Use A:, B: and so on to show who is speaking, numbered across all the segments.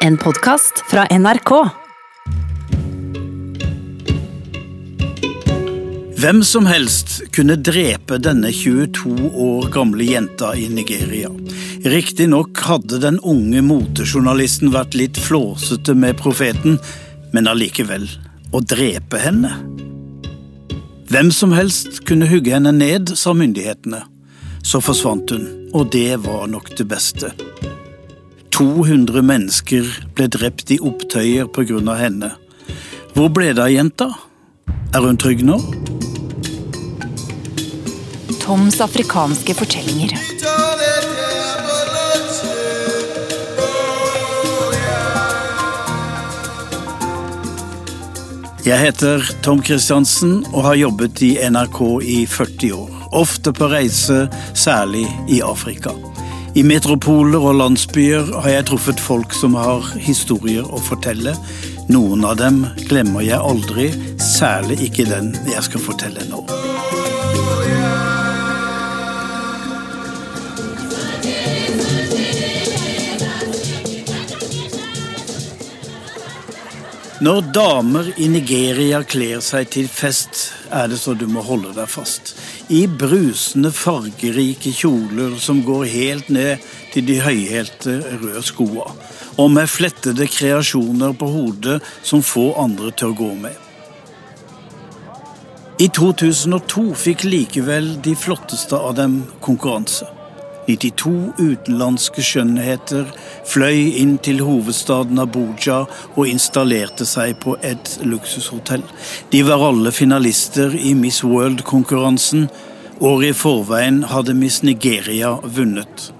A: En podkast fra NRK.
B: Hvem som helst kunne drepe denne 22 år gamle jenta i Nigeria. Riktignok hadde den unge motejournalisten vært litt flåsete med profeten, men allikevel, å drepe henne? Hvem som helst kunne hugge henne ned, sa myndighetene. Så forsvant hun, og det var nok det beste. 200 mennesker ble drept i opptøyer av henne. Hvor ble det av jenta? Er hun trygg nå?
A: Toms afrikanske fortellinger.
B: Jeg heter Tom Kristiansen og har jobbet i NRK i 40 år. Ofte på reise, særlig i Afrika. I metropoler og landsbyer har jeg truffet folk som har historier å fortelle. Noen av dem glemmer jeg aldri, særlig ikke den jeg skal fortelle nå. Når damer i Nigeria kler seg til fest, er det så du må holde deg fast. I brusende, fargerike kjoler som går helt ned til de høyhælte røde skoa. Og med flettede kreasjoner på hodet som få andre tør gå med. I 2002 fikk likevel de flotteste av dem konkurranse. 92 utenlandske skjønnheter fløy inn til hovedstaden Abuja og installerte seg på et luksushotell. De var alle finalister i Miss World-konkurransen. Året i forveien hadde Miss Nigeria vunnet.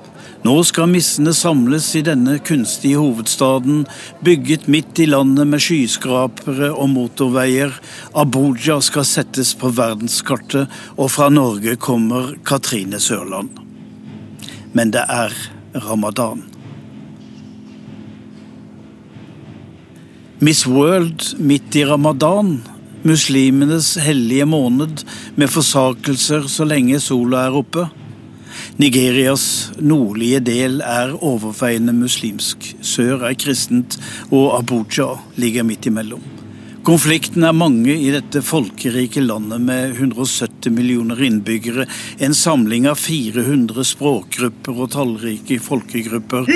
B: Nå skal missene samles i denne kunstige hovedstaden, bygget midt i landet med skyskrapere og motorveier. Abuja skal settes på verdenskartet, og fra Norge kommer Katrine Sørland men det er ramadan. Miss World midt i ramadan, muslimenes hellige måned med forsakelser så lenge sola er oppe. Nigerias nordlige del er overveiende muslimsk, sør er kristent, og Abuja ligger midt imellom. Konfliktene er mange i dette folkerike landet med 170 millioner innbyggere, en samling av 400 språkgrupper og tallrike folkegrupper.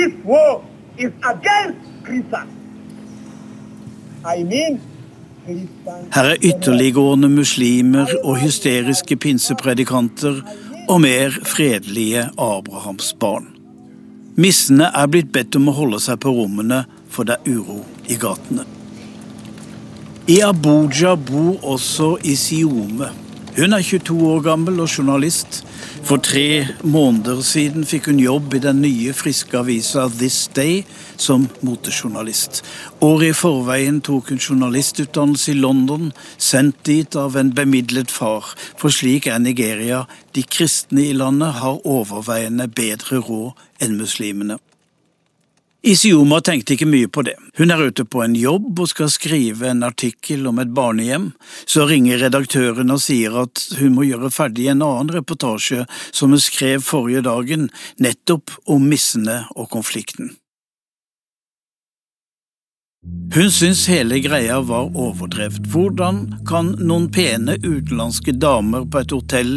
B: Her er ytterliggående muslimer og hysteriske pinsepredikanter og mer fredelige Abrahams barn. Missene er blitt bedt om å holde seg på rommene, for det er uro i gatene. I Abuja bor også Isiome. Hun er 22 år gammel og journalist. For tre måneder siden fikk hun jobb i den nye, friske avisa This Day som motejournalist. Året i forveien tok hun journalistutdannelse i London, sendt dit av en bemidlet far. For slik er Nigeria. De kristne i landet har overveiende bedre råd enn muslimene. Isioma tenkte ikke mye på det. Hun er ute på en jobb og skal skrive en artikkel om et barnehjem. Så ringer redaktøren og sier at hun må gjøre ferdig en annen reportasje som hun skrev forrige dagen, nettopp om missene og konflikten. Hun syns hele greia var overdrevet. Hvordan kan noen pene utenlandske damer på et hotell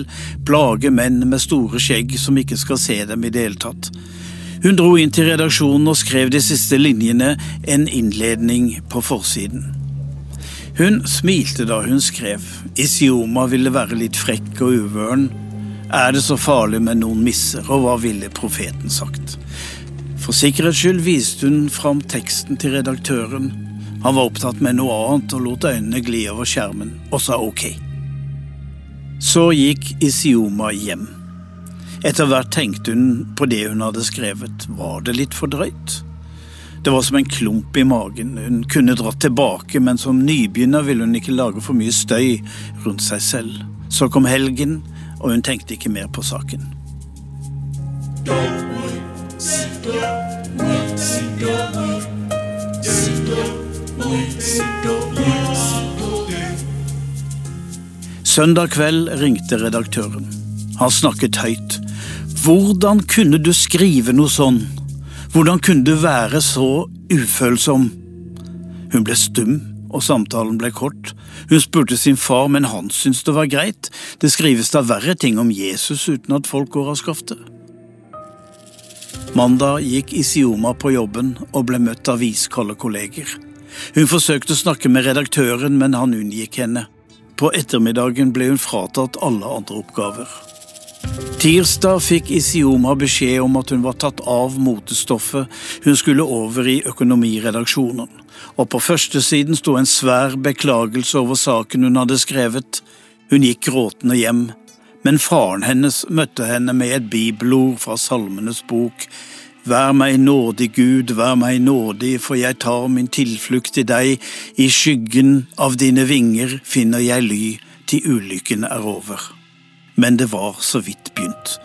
B: plage menn med store skjegg som ikke skal se dem i det hele tatt? Hun dro inn til redaksjonen og skrev de siste linjene, en innledning på forsiden. Hun smilte da hun skrev. Isioma ville være litt frekk og uvøren. Er det så farlig med noen misser, og hva ville profeten sagt? For sikkerhets skyld viste hun fram teksten til redaktøren. Han var opptatt med noe annet og lot øynene gli over skjermen, og sa ok. Så gikk Isioma hjem. Etter hvert tenkte hun på det hun hadde skrevet. Var det litt for drøyt? Det var som en klump i magen. Hun kunne dratt tilbake, men som nybegynner ville hun ikke lage for mye støy rundt seg selv. Så kom helgen, og hun tenkte ikke mer på saken. Søndag kveld ringte redaktøren. Han snakket høyt. Hvordan kunne du skrive noe sånn? Hvordan kunne du være så ufølsom. Hun ble stum, og samtalen ble kort. Hun spurte sin far, men han syntes det var greit. Det skrives da verre ting om Jesus uten at folk går av skaftet. Mandag gikk Isioma på jobben og ble møtt av iskalde kolleger. Hun forsøkte å snakke med redaktøren, men han unngikk henne. På ettermiddagen ble hun fratatt alle andre oppgaver. Tirsdag fikk Isioma beskjed om at hun var tatt av motestoffet, hun skulle over i økonomiredaksjonen. Og på førstesiden sto en svær beklagelse over saken hun hadde skrevet. Hun gikk gråtende hjem, men faren hennes møtte henne med et bibelord fra Salmenes bok. Vær meg nådig, Gud, vær meg nådig, for jeg tar min tilflukt i deg, i skyggen av dine vinger finner jeg ly, til ulykken er over men det var så vidt begynt.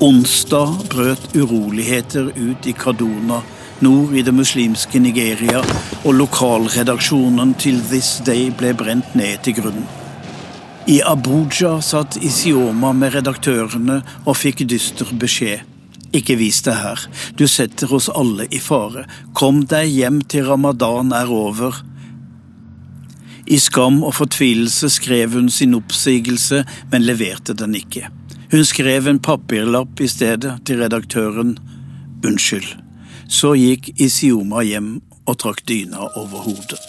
B: Onsdag brøt uroligheter ut i Kaduna, nord i det muslimske Nigeria, og lokalredaksjonen til This Day ble brent ned til grunnen. I Abuja satt Isioma med redaktørene og fikk dyster beskjed. Ikke vis deg her, du setter oss alle i fare. Kom deg hjem til ramadan er over, i skam og fortvilelse skrev hun sin oppsigelse, men leverte den ikke. Hun skrev en papirlapp i stedet til redaktøren. Unnskyld. Så gikk Isioma hjem og trakk dyna over hodet.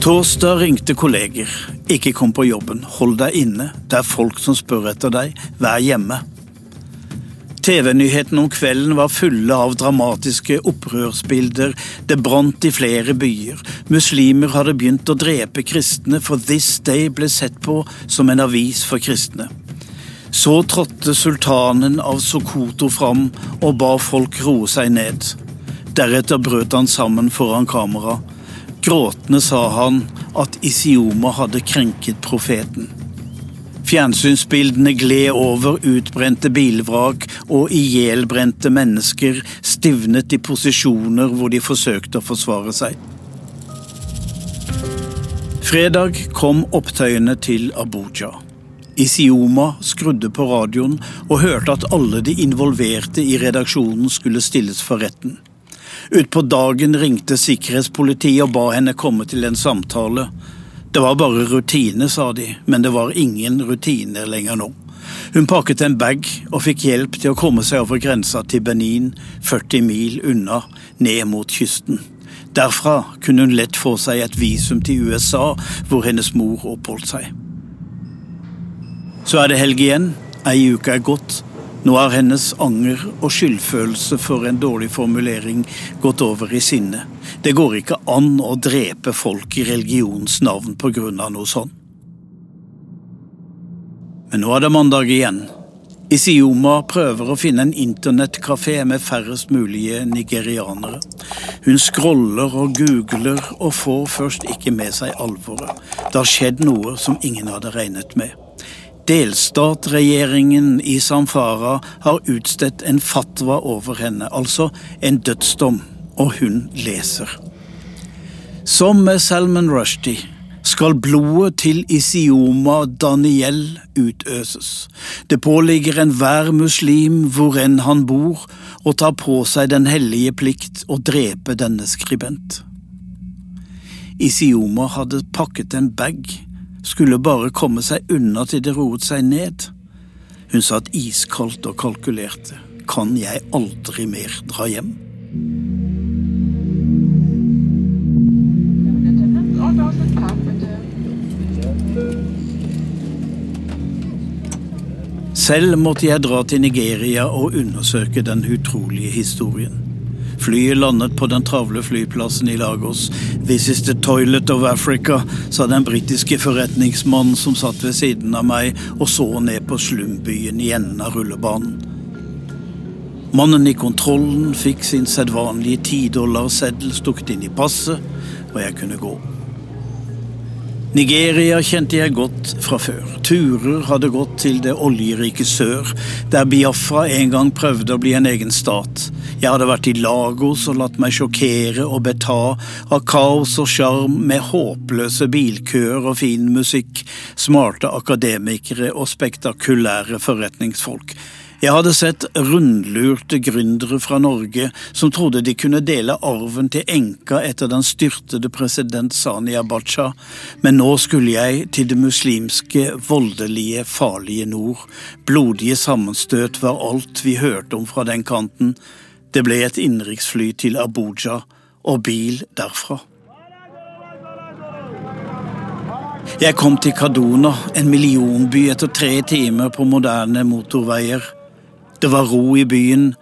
B: Torsdag ringte kolleger. Ikke kom på jobben, hold deg inne, det er folk som spør etter deg, vær hjemme. TV-nyhetene om kvelden var fulle av dramatiske opprørsbilder. Det brant i flere byer. Muslimer hadde begynt å drepe kristne, for This Day ble sett på som en avis for kristne. Så trådte sultanen av Sokoto fram og ba folk roe seg ned. Deretter brøt han sammen foran kamera. Gråtende sa han at Isioma hadde krenket profeten. Fjernsynsbildene gled over utbrente bilvrak og ihjelbrente mennesker stivnet i posisjoner hvor de forsøkte å forsvare seg. Fredag kom opptøyene til Abuja. Isioma skrudde på radioen og hørte at alle de involverte i redaksjonen skulle stilles for retten. Utpå dagen ringte sikkerhetspolitiet og ba henne komme til en samtale. Det var bare rutine, sa de, men det var ingen rutiner lenger nå. Hun pakket en bag og fikk hjelp til å komme seg over grensa til Benin, 40 mil unna, ned mot kysten. Derfra kunne hun lett få seg et visum til USA, hvor hennes mor oppholdt seg. Så er det helg igjen, ei uke er gått, nå har hennes anger og skyldfølelse for en dårlig formulering gått over i sinne. Det går ikke an å drepe folk i religionens navn på grunn av noe sånt. Men nå er det mandag igjen. Isioma prøver å finne en internettkafé med færrest mulige nigerianere. Hun scroller og googler og får først ikke med seg alvoret. Det har skjedd noe som ingen hadde regnet med. Delstatregjeringen i Samfara har utstedt en fatwa over henne, altså en dødsdom, og hun leser. Som med Salman Rushdie skal blodet til Isioma Daniel utøses. Det påligger enhver muslim hvor enn han bor, å ta på seg den hellige plikt å drepe denne skribent. Isioma hadde pakket en bag skulle bare komme seg unna til det roet seg ned. Hun satt iskaldt og kalkulerte. Kan jeg aldri mer dra hjem? Selv måtte jeg dra til Nigeria og undersøke den utrolige historien. Flyet landet på den travle flyplassen i Lagos. This is the toilet of Africa, sa den britiske forretningsmannen som satt ved siden av meg og så ned på slumbyen i enden av rullebanen. Mannen i kontrollen fikk sin sedvanlige tidollarseddel stukket inn i passet, og jeg kunne gå. Nigeria kjente jeg godt fra før. Turer hadde gått til det oljerike sør, der Biafra en gang prøvde å bli en egen stat. Jeg hadde vært i Lagos og latt meg sjokkere og beta av kaos og sjarm med håpløse bilkøer og fin musikk, smarte akademikere og spektakulære forretningsfolk. Jeg hadde sett rundlurte gründere fra Norge som trodde de kunne dele arven til enka etter den styrtede president Sani Abacha, men nå skulle jeg til det muslimske, voldelige, farlige nord. Blodige sammenstøt var alt vi hørte om fra den kanten. Det ble et innenriksfly til Abuja og bil derfra. Jeg kom til Kaduna, en millionby, etter tre timer på moderne motorveier. Det var ro i byen,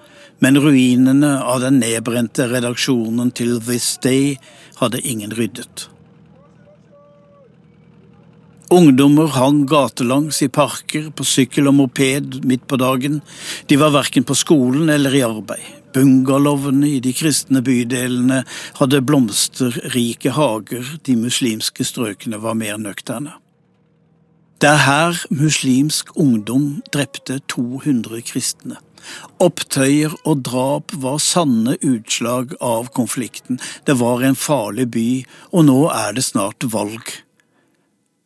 B: men ruinene av den nedbrente redaksjonen til This Day hadde ingen ryddet. Ungdommer hang gatelangs i parker, på sykkel og moped midt på dagen. De var verken på skolen eller i arbeid. Bungalowene i de kristne bydelene hadde blomsterrike hager, de muslimske strøkene var mer nøkterne. Det er her muslimsk ungdom drepte 200 kristne. Opptøyer og drap var sanne utslag av konflikten. Det var en farlig by, og nå er det snart valg.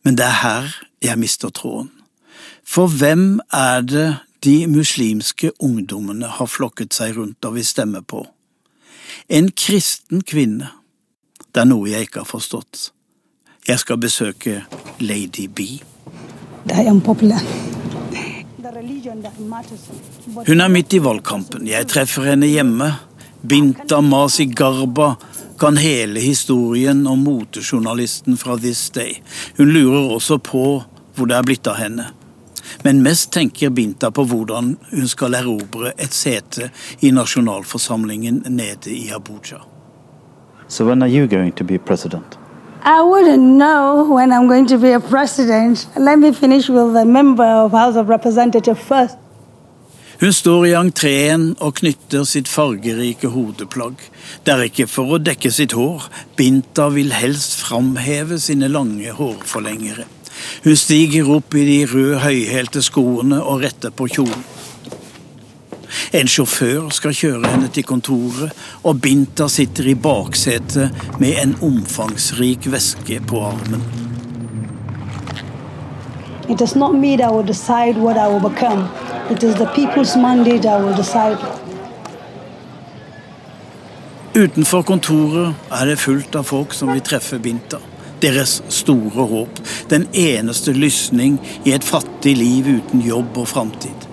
B: Men det er her jeg mister tråden. For hvem er det de muslimske ungdommene har flokket seg rundt og vil stemme på? En kristen kvinne. Det er noe jeg ikke har forstått. Jeg skal besøke Lady B. Hun er midt i valgkampen. Jeg treffer henne hjemme. Binta Masi Garba kan hele historien om motejournalisten fra This Day. Hun lurer også på hvor det er blitt av henne. Men mest tenker Binta på hvordan hun skal erobre et sete i nasjonalforsamlingen nede i Abuja.
C: So when are you going to be president?
D: I wouldn't know when I'm going to be a president. Let me finish with the member of House of Representatives first.
B: Hun står i entreen og knytter sitt fargerike hodeplagg. Det er ikke for å dekke sitt hår, Binta vil helst framheve sine lange hårforlengere. Hun stiger opp i de røde høyhælte skoene og retter på kjolen. En sjåfør skal kjøre henne til kontoret, og Binta sitter i baksetet med en omfangsrik veske på armen.
D: It is not me that will decide what I will become. It is the people's mandate that will decide.
B: Utenfor kontoret er det fullt av folk som vil treffe Binta. Deres store håp. Den eneste lysning i et fattig liv uten jobb og framtid.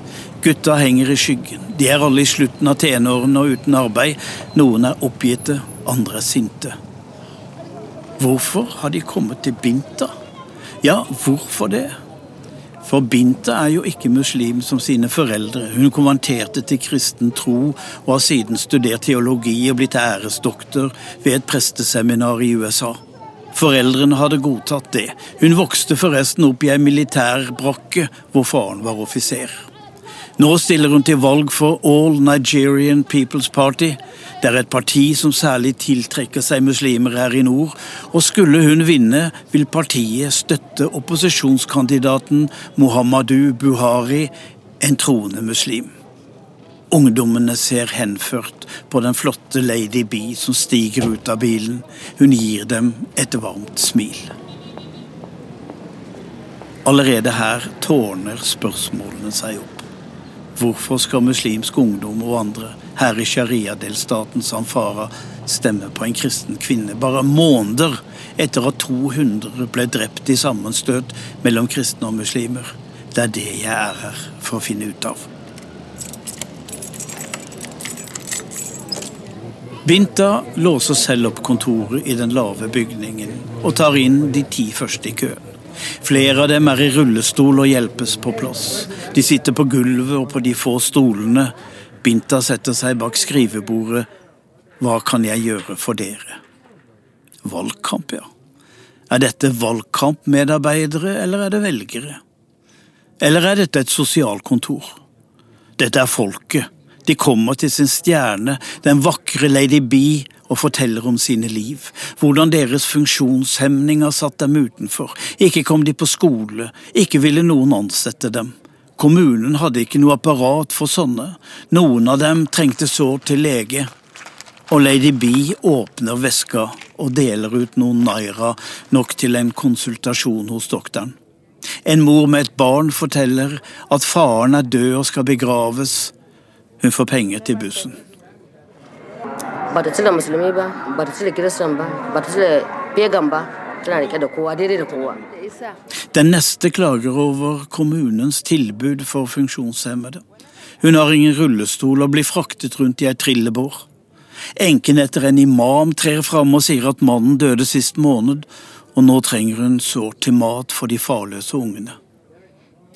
B: Gutta henger i skyggen. De er alle i slutten av tenårene og uten arbeid. Noen er oppgitte, andre er sinte. Hvorfor har de kommet til Binta? Ja, hvorfor det? For Binta er jo ikke muslim som sine foreldre. Hun konventerte til kristen tro og har siden studert teologi og blitt æresdoktor ved et presteseminar i USA. Foreldrene hadde godtatt det. Hun vokste forresten opp i ei militærbrakke hvor faren var offiser. Nå stiller hun til valg for All Nigerian People's Party. Det er et parti som særlig tiltrekker seg muslimer her i nord, og skulle hun vinne, vil partiet støtte opposisjonskandidaten Muhammadu Buhari, en troende muslim. Ungdommene ser henført på den flotte Lady B som stiger ut av bilen. Hun gir dem et varmt smil. Allerede her tårner spørsmålene seg opp. Hvorfor skal muslimsk ungdom og andre her i sharia-delstaten Samfara stemme på en kristen kvinne bare måneder etter at 200 ble drept i sammenstøt mellom kristne og muslimer? Det er det jeg er her for å finne ut av. Binta låser selv opp kontoret i den lave bygningen og tar inn de ti første i køen. Flere av dem er i rullestol og hjelpes på plass. De sitter på gulvet og på de få stolene. Binta setter seg bak skrivebordet. Hva kan jeg gjøre for dere? Valgkamp, ja. Er dette valgkampmedarbeidere, eller er det velgere? Eller er dette et sosialkontor? Dette er folket. De kommer til sin stjerne, den vakre Lady B, og forteller om sine liv, hvordan deres funksjonshemning har satt dem utenfor, ikke kom de på skole, ikke ville noen ansette dem. Kommunen hadde ikke noe apparat for sånne, noen av dem trengte sårt til lege. Og Lady B åpner veska og deler ut noen naira, nok til en konsultasjon hos doktoren. En mor med et barn forteller at faren er død og skal begraves. Hun får penger til bussen. Den neste klager over kommunens tilbud for funksjonshemmede. Hun har ingen rullestol og blir fraktet rundt i ei trillebår. Enken etter en imam trer fram og sier at mannen døde sist måned, og nå trenger hun sårt til mat for de farløse ungene.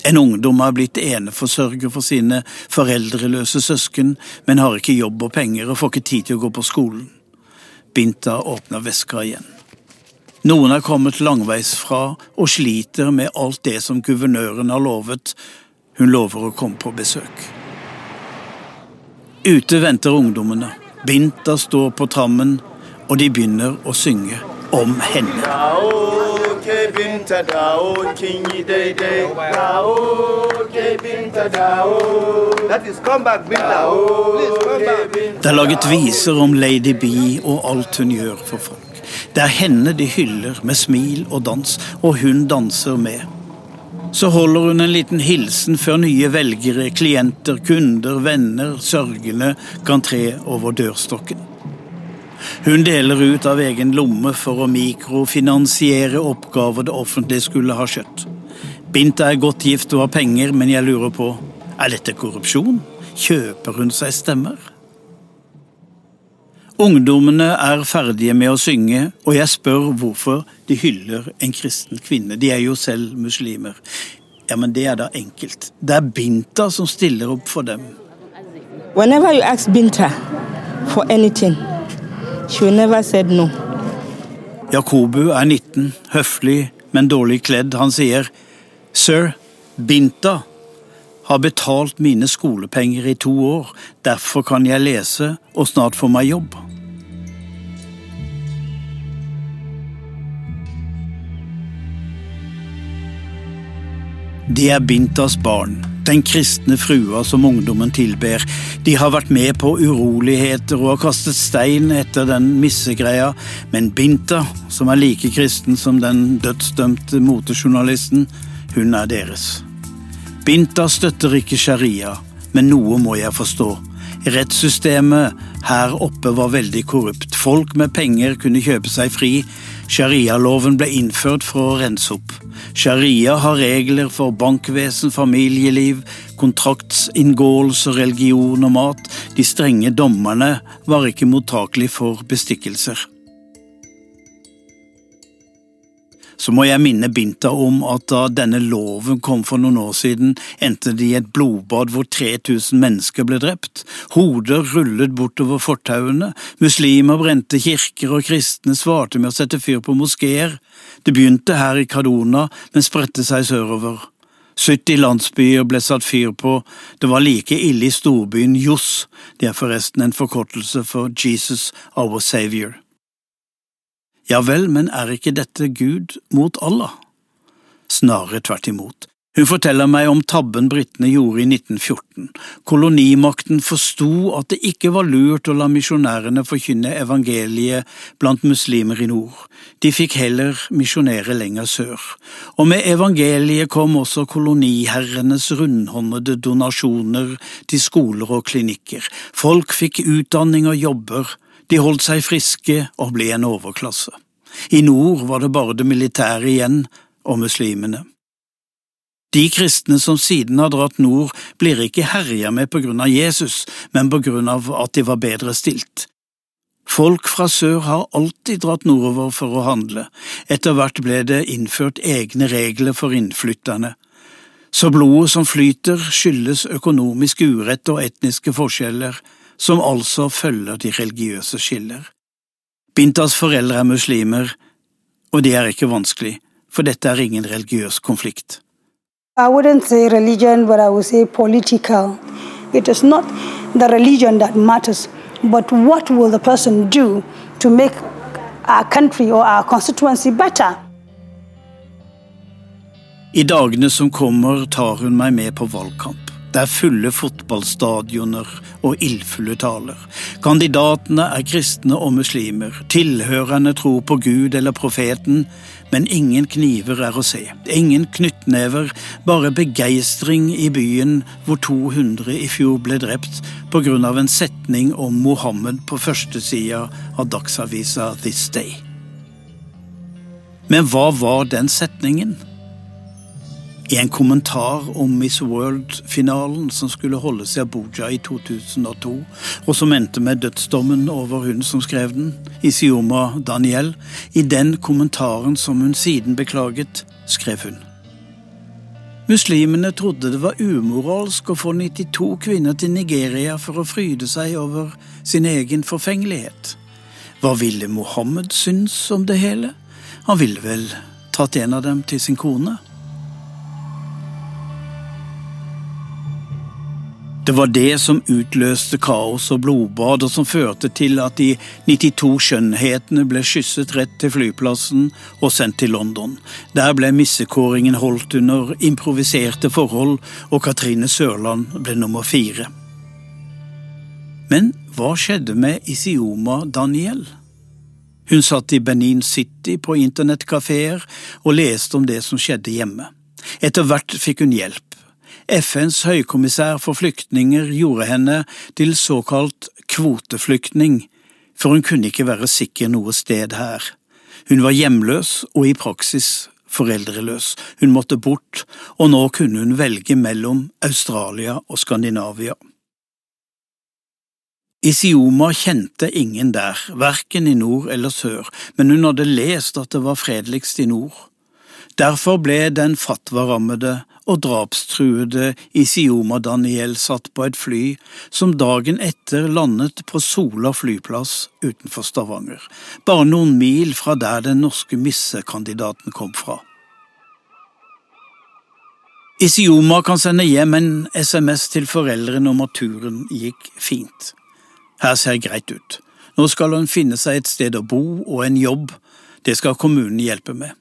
B: En ungdom har blitt eneforsørger for sine foreldreløse søsken, men har ikke jobb og penger og får ikke tid til å gå på skolen. Binta åpner veska igjen. Noen er kommet langveisfra og sliter med alt det som guvernøren har lovet. Hun lover å komme på besøk. Ute venter ungdommene. Binta står på trammen, og de begynner å synge om henne. Det er laget viser om Lady B og alt hun gjør for folk. Det er henne de hyller med smil og dans, og hun danser med. Så holder hun en liten hilsen før nye velgere, klienter, kunder, venner, sørgende kan tre over dørstokken. Hun deler ut av egen lomme for å mikrofinansiere oppgaver det offentlige skulle ha skjøtt. Binta er godt gift og har penger, men jeg lurer på er dette korrupsjon? Kjøper hun seg stemmer? Ungdommene er ferdige med å synge, og jeg spør hvorfor de hyller en kristen kvinne. De er jo selv muslimer. Ja, men det er da enkelt. Det er Binta som stiller opp for dem.
E: Whenever you ask Binta for anything, no.
B: Jakobu er 19, høflig, men dårlig kledd. Han sier, Sir, Binta har betalt mine skolepenger i to år, derfor kan jeg lese og snart få meg jobb. De er Bintas barn, den kristne frua som ungdommen tilber. De har vært med på uroligheter og har kastet stein etter den missegreia, men Binta, som er like kristen som den dødsdømte motejournalisten, hun er deres. Binta støtter ikke sharia, men noe må jeg forstå. Rettssystemet her oppe var veldig korrupt. Folk med penger kunne kjøpe seg fri. Sharialoven ble innført for å rense opp. Sharia har regler for bankvesen, familieliv, kontraktsinngåelse, religion og mat. De strenge dommerne var ikke mottakelige for bestikkelser. Så må jeg minne Binta om at da denne loven kom for noen år siden, endte det i et blodbad hvor 3000 mennesker ble drept. Hoder rullet bortover fortauene, muslimer brente kirker og kristne svarte med å sette fyr på moskeer. Det begynte her i Kadona, men spredte seg sørover. 70 landsbyer ble satt fyr på, det var like ille i storbyen Jos, det er forresten en forkortelse for Jesus Our Savior. Ja vel, men er ikke dette Gud mot Allah? Snarere tvert imot. Hun forteller meg om tabben britene gjorde i 1914. Kolonimakten forsto at det ikke var lurt å la misjonærene forkynne evangeliet blant muslimer i nord. De fikk heller misjonere lenger sør. Og med evangeliet kom også koloniherrenes rundhåndede donasjoner til skoler og klinikker. Folk fikk utdanning og jobber, de holdt seg friske og ble en overklasse. I nord var det bare det militære igjen, og muslimene. De kristne som siden har dratt nord, blir ikke herja med på grunn av Jesus, men på grunn av at de var bedre stilt. Folk fra sør har alltid dratt nordover for å handle, etter hvert ble det innført egne regler for innflytterne. Så blodet som flyter, skyldes økonomisk urett og etniske forskjeller, som altså følger de religiøse skiller. Bintas foreldre er muslimer, og det er ikke vanskelig, for dette er ingen religiøs konflikt.
D: I wouldn't say religion, but I would say political. It is not the religion that matters, but what will the person do to make our country or our constituency better?
B: I dagene som kommer tar hun meg med på valgkamp. Det er fulle fotballstadioner og ildfulle taler. Kandidatene er kristne og muslimer. Tilhørerne tror på Gud eller profeten, men ingen kniver er å se. Ingen knyttnever, bare begeistring i byen hvor 200 i fjor ble drept av en setning om Mohammed på førstesida av dagsavisa This Day. Men hva var den setningen? I en kommentar om Miss World-finalen som skulle holdes i Abuja i 2002, og som endte med dødsdommen over hun som skrev den, Isioma Daniel, i den kommentaren som hun siden beklaget, skrev hun. Muslimene trodde det var umoralsk å få 92 kvinner til Nigeria for å fryde seg over sin egen forfengelighet. Hva ville Mohammed synes om det hele? Han ville vel tatt en av dem til sin kone? Det var det som utløste kaos og blodbad, og som førte til at de 92 skjønnhetene ble skysset rett til flyplassen og sendt til London. Der ble missekåringen holdt under improviserte forhold, og Katrine Sørland ble nummer fire. Men hva skjedde med Isioma Daniel? Hun satt i Benin City på internettkafeer og leste om det som skjedde hjemme. Etter hvert fikk hun hjelp. FNs høykommissær for flyktninger gjorde henne til såkalt kvoteflyktning, for hun kunne ikke være sikker noe sted her. Hun var hjemløs og i praksis foreldreløs. Hun måtte bort, og nå kunne hun velge mellom Australia og Skandinavia. Isioma kjente ingen der, verken i nord eller sør, men hun hadde lest at det var fredeligst i nord. Derfor ble den fatwa-rammede og drapstruede Isioma Daniel satt på et fly som dagen etter landet på Sola flyplass utenfor Stavanger, bare noen mil fra der den norske missekandidaten kom fra. Isioma kan sende hjem en SMS til foreldrene om at turen gikk fint. Her ser greit ut. Nå skal hun finne seg et sted å bo og en jobb, det skal kommunen hjelpe med.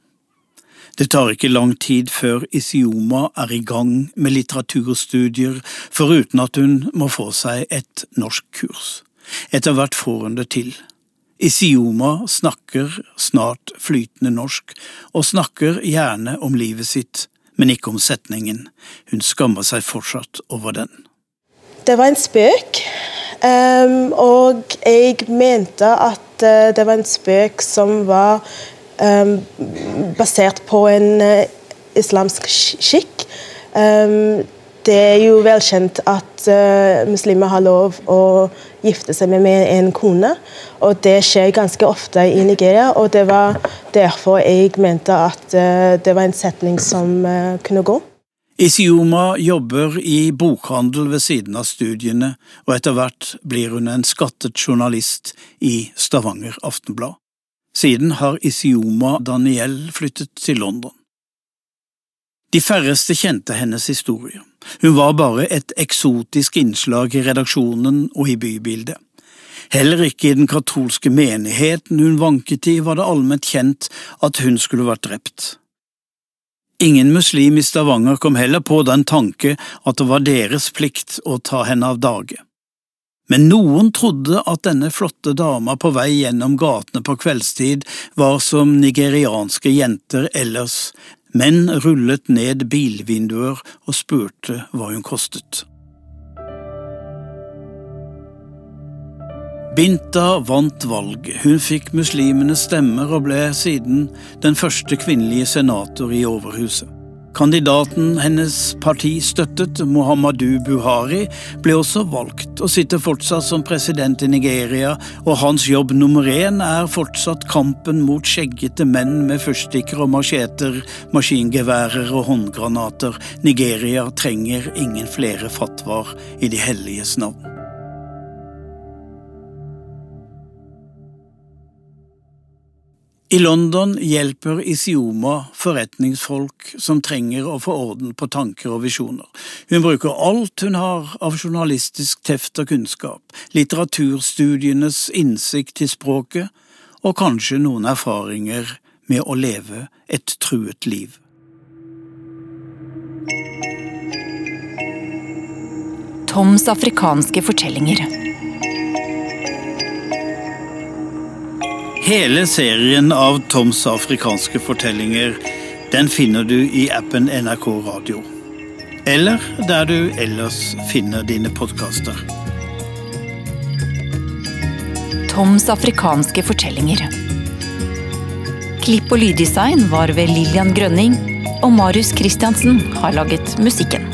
B: Det tar ikke lang tid før Isioma er i gang med litteraturstudier, foruten at hun må få seg et norskkurs. Etter hvert får hun det til. Isioma snakker snart flytende norsk, og snakker gjerne om livet sitt, men ikke om setningen. Hun skammer seg fortsatt over den.
F: Det var en spøk, um, og jeg mente at uh, det var en spøk som var basert på en uh, islamsk skikk. Um, det er jo velkjent at uh, muslimer har lov å gifte seg med, en kone, og det skjer ganske ofte i Nigeria. og Det var derfor jeg mente at uh, det var en setning som kunne gå.
B: Isioma jobber i bokhandel ved siden av studiene, og etter hvert blir hun en skattet journalist i Stavanger Aftenblad. Siden har Isioma Daniel flyttet til London. De færreste kjente hennes historie. Hun var bare et eksotisk innslag i redaksjonen og i bybildet. Heller ikke i den katolske menigheten hun vanket i, var det allment kjent at hun skulle vært drept. Ingen muslim i Stavanger kom heller på den tanke at det var deres plikt å ta henne av dage. Men noen trodde at denne flotte dama på vei gjennom gatene på kveldstid var som nigerianske jenter ellers, menn rullet ned bilvinduer og spurte hva hun kostet. Binta vant valget, hun fikk muslimenes stemmer og ble siden den første kvinnelige senator i Overhuset. Kandidaten hennes parti støttet, Muhammadu Buhari, ble også valgt og sitter fortsatt som president i Nigeria, og hans jobb nummer én er fortsatt kampen mot skjeggete menn med fyrstikker og macheter, maskingeværer og håndgranater. Nigeria trenger ingen flere fatwaer i de helliges navn. I London hjelper Isioma forretningsfolk som trenger å få orden på tanker og visjoner. Hun bruker alt hun har av journalistisk teft og kunnskap, litteraturstudienes innsikt i språket og kanskje noen erfaringer med å leve et truet liv.
A: Toms afrikanske fortellinger.
B: Hele serien av Toms afrikanske fortellinger den finner du i appen NRK Radio. Eller der du ellers finner dine podkaster.
A: Toms afrikanske fortellinger. Klipp og lyddesign var ved Lillian Grønning, og Marius Christiansen har laget musikken.